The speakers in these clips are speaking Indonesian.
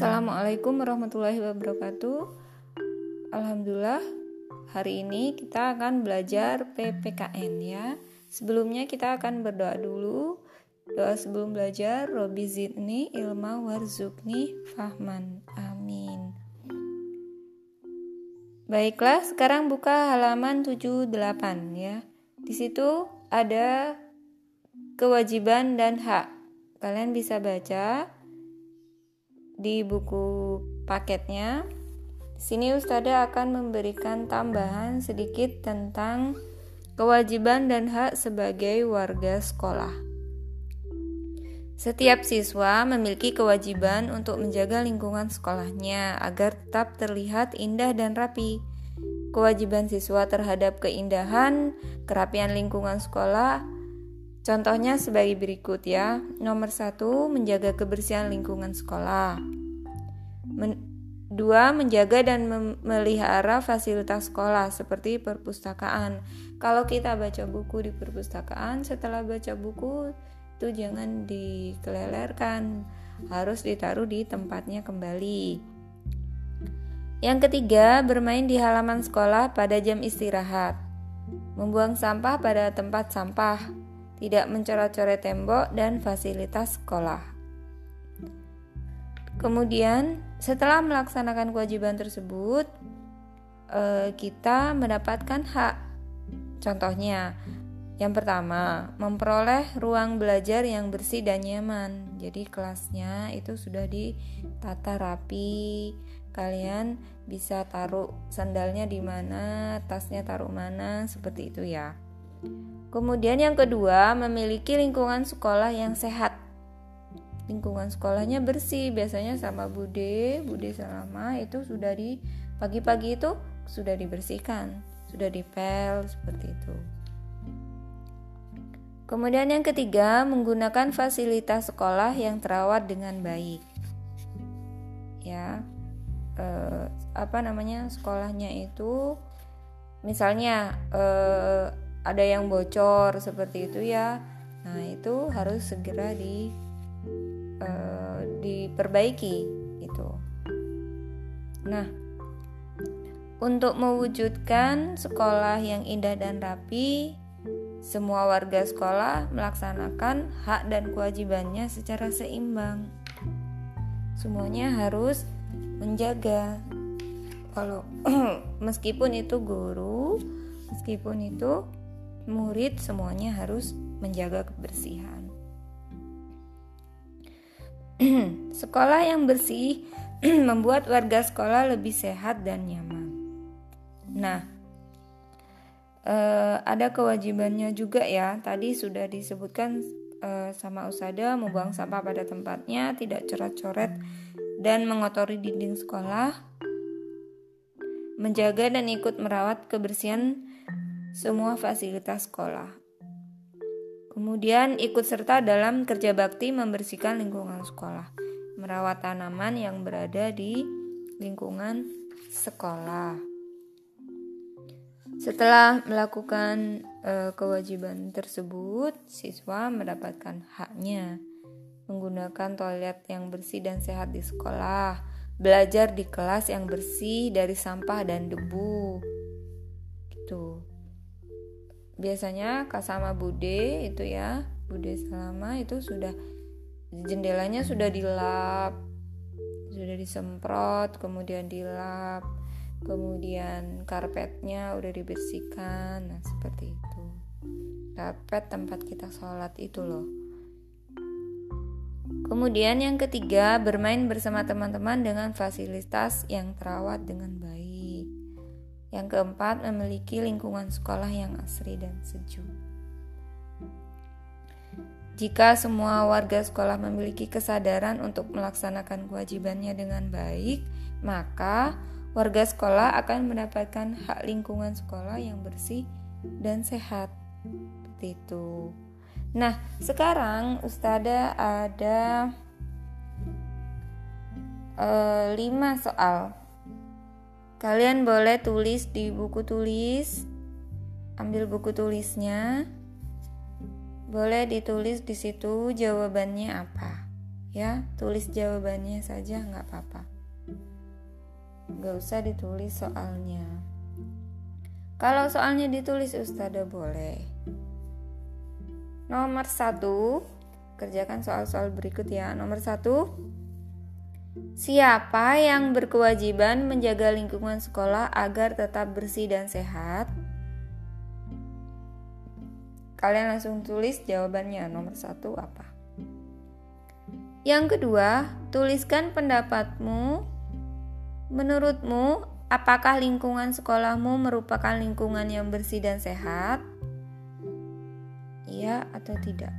Assalamualaikum warahmatullahi wabarakatuh. Alhamdulillah, hari ini kita akan belajar PPKN ya. Sebelumnya kita akan berdoa dulu. Doa sebelum belajar, Robi zidni ilma warzukni fahman. Amin. Baiklah, sekarang buka halaman 78 ya. Di situ ada kewajiban dan hak. Kalian bisa baca di buku paketnya. Sini Ustada akan memberikan tambahan sedikit tentang kewajiban dan hak sebagai warga sekolah. Setiap siswa memiliki kewajiban untuk menjaga lingkungan sekolahnya agar tetap terlihat indah dan rapi. Kewajiban siswa terhadap keindahan, kerapian lingkungan sekolah Contohnya sebagai berikut ya. Nomor satu, menjaga kebersihan lingkungan sekolah. Men dua, menjaga dan memelihara fasilitas sekolah seperti perpustakaan. Kalau kita baca buku di perpustakaan, setelah baca buku itu jangan dikelelerkan, harus ditaruh di tempatnya kembali. Yang ketiga, bermain di halaman sekolah pada jam istirahat. Membuang sampah pada tempat sampah tidak mencoret-coret tembok dan fasilitas sekolah. Kemudian, setelah melaksanakan kewajiban tersebut, eh, kita mendapatkan hak. Contohnya, yang pertama, memperoleh ruang belajar yang bersih dan nyaman. Jadi, kelasnya itu sudah ditata rapi. Kalian bisa taruh sandalnya di mana, tasnya taruh mana, seperti itu ya. Kemudian yang kedua, memiliki lingkungan sekolah yang sehat. Lingkungan sekolahnya bersih, biasanya sama Bude, Bude selama itu sudah di pagi-pagi itu sudah dibersihkan, sudah dipel seperti itu. Kemudian yang ketiga, menggunakan fasilitas sekolah yang terawat dengan baik. Ya. Eh, apa namanya? Sekolahnya itu misalnya eh, ada yang bocor seperti itu ya nah itu harus segera di uh, diperbaiki itu nah untuk mewujudkan sekolah yang indah dan rapi semua warga sekolah melaksanakan hak dan kewajibannya secara seimbang. Semuanya harus menjaga. Kalau meskipun itu guru meskipun itu murid semuanya harus menjaga kebersihan. sekolah yang bersih membuat warga sekolah lebih sehat dan nyaman. Nah, eh, ada kewajibannya juga ya. Tadi sudah disebutkan eh, sama Usada membuang sampah pada tempatnya, tidak coret-coret dan mengotori dinding sekolah, menjaga dan ikut merawat kebersihan semua fasilitas sekolah. Kemudian ikut serta dalam kerja bakti membersihkan lingkungan sekolah, merawat tanaman yang berada di lingkungan sekolah. Setelah melakukan e, kewajiban tersebut, siswa mendapatkan haknya menggunakan toilet yang bersih dan sehat di sekolah, belajar di kelas yang bersih dari sampah dan debu. Biasanya Kasama Bude itu ya Bude selama itu sudah jendelanya sudah dilap sudah disemprot kemudian dilap kemudian karpetnya udah dibersihkan nah seperti itu karpet tempat kita sholat itu loh Kemudian yang ketiga, bermain bersama teman-teman dengan fasilitas yang terawat dengan baik. Yang keempat, memiliki lingkungan sekolah yang asri dan sejuk. Jika semua warga sekolah memiliki kesadaran untuk melaksanakan kewajibannya dengan baik, maka warga sekolah akan mendapatkan hak lingkungan sekolah yang bersih dan sehat. Seperti itu. Nah, sekarang Ustada ada lima soal Kalian boleh tulis di buku tulis, ambil buku tulisnya. Boleh ditulis di situ jawabannya apa. ya tulis jawabannya saja nggak apa-apa. Nggak usah ditulis soalnya. Kalau soalnya ditulis Ustazah boleh. Nomor satu kerjakan soal-soal berikut ya. Nomor satu Siapa yang berkewajiban menjaga lingkungan sekolah agar tetap bersih dan sehat? Kalian langsung tulis jawabannya nomor satu apa? Yang kedua, tuliskan pendapatmu. Menurutmu, apakah lingkungan sekolahmu merupakan lingkungan yang bersih dan sehat? Iya atau tidak?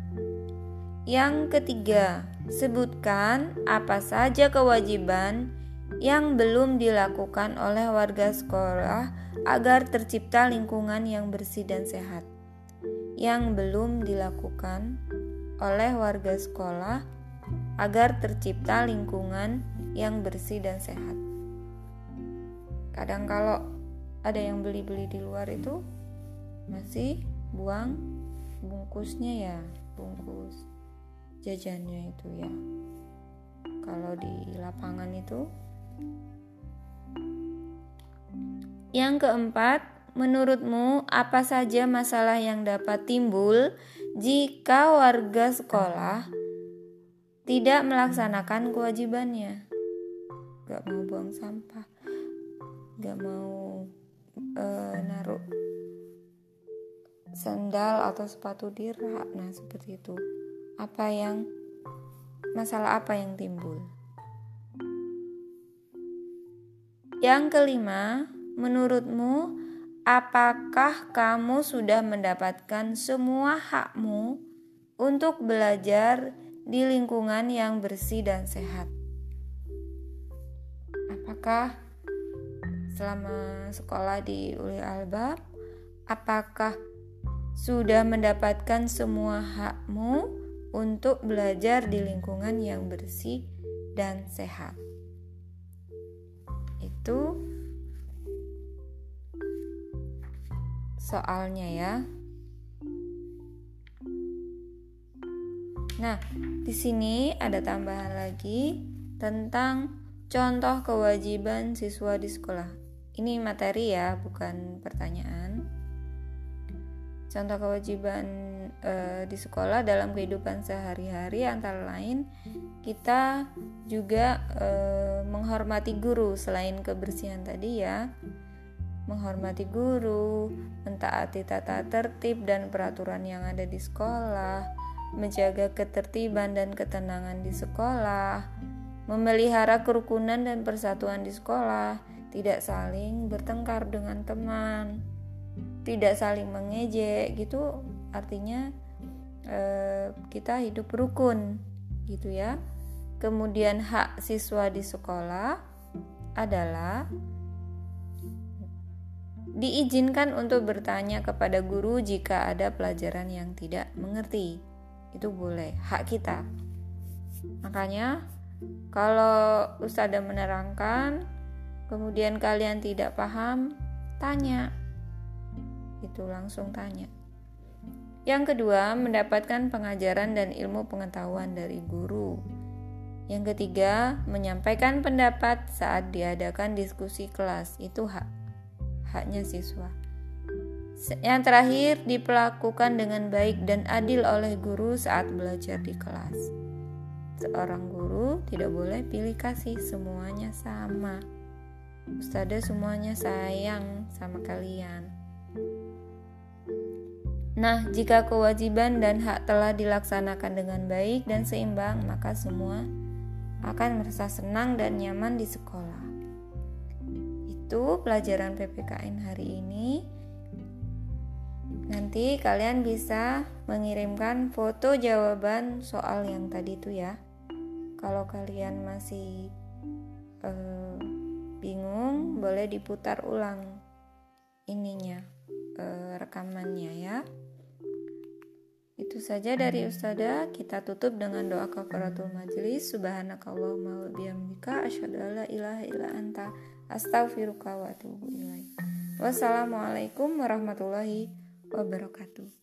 Yang ketiga, sebutkan apa saja kewajiban yang belum dilakukan oleh warga sekolah agar tercipta lingkungan yang bersih dan sehat. Yang belum dilakukan oleh warga sekolah agar tercipta lingkungan yang bersih dan sehat. Kadang kalau ada yang beli-beli di luar itu masih buang bungkusnya ya, bungkus jajannya itu ya. Kalau di lapangan itu. Yang keempat, menurutmu apa saja masalah yang dapat timbul jika warga sekolah tidak melaksanakan kewajibannya? Gak mau buang sampah. Gak mau uh, naruh sandal atau sepatu di rak. Nah seperti itu apa yang masalah apa yang timbul yang kelima menurutmu apakah kamu sudah mendapatkan semua hakmu untuk belajar di lingkungan yang bersih dan sehat. Apakah selama sekolah di Uli Albab, apakah sudah mendapatkan semua hakmu untuk belajar di lingkungan yang bersih dan sehat? Itu soalnya ya. Nah, di sini ada tambahan lagi tentang contoh kewajiban siswa di sekolah. Ini materi ya, bukan pertanyaan. Contoh kewajiban e, di sekolah dalam kehidupan sehari-hari antara lain kita juga e, menghormati guru selain kebersihan tadi ya. Menghormati guru, mentaati tata tertib dan peraturan yang ada di sekolah, menjaga ketertiban dan ketenangan di sekolah, memelihara kerukunan dan persatuan di sekolah, tidak saling bertengkar dengan teman, tidak saling mengejek gitu artinya eh, kita hidup rukun gitu ya. Kemudian hak siswa di sekolah adalah diizinkan untuk bertanya kepada guru jika ada pelajaran yang tidak mengerti. Itu boleh hak kita. Makanya kalau ustazah menerangkan kemudian kalian tidak paham tanya. Itu langsung tanya yang kedua mendapatkan pengajaran dan ilmu pengetahuan dari guru yang ketiga menyampaikan pendapat saat diadakan diskusi kelas itu hak haknya siswa yang terakhir, diperlakukan dengan baik dan adil oleh guru saat belajar di kelas. Seorang guru tidak boleh pilih kasih, semuanya sama. Ustazah semuanya sayang sama kalian. Nah, jika kewajiban dan hak telah dilaksanakan dengan baik dan seimbang, maka semua akan merasa senang dan nyaman di sekolah. Itu pelajaran PPKN hari ini. Nanti kalian bisa mengirimkan foto jawaban soal yang tadi itu ya. Kalau kalian masih uh, bingung, boleh diputar ulang ininya, uh, rekamannya ya. Saja dari Ustada. Kita tutup dengan doa kafaratul majlis. Subhanakallahumma wa bihamdika asyhadu an la ilaha illa anta astaghfiruka wa atubu ilaik. Wassalamualaikum warahmatullahi wabarakatuh.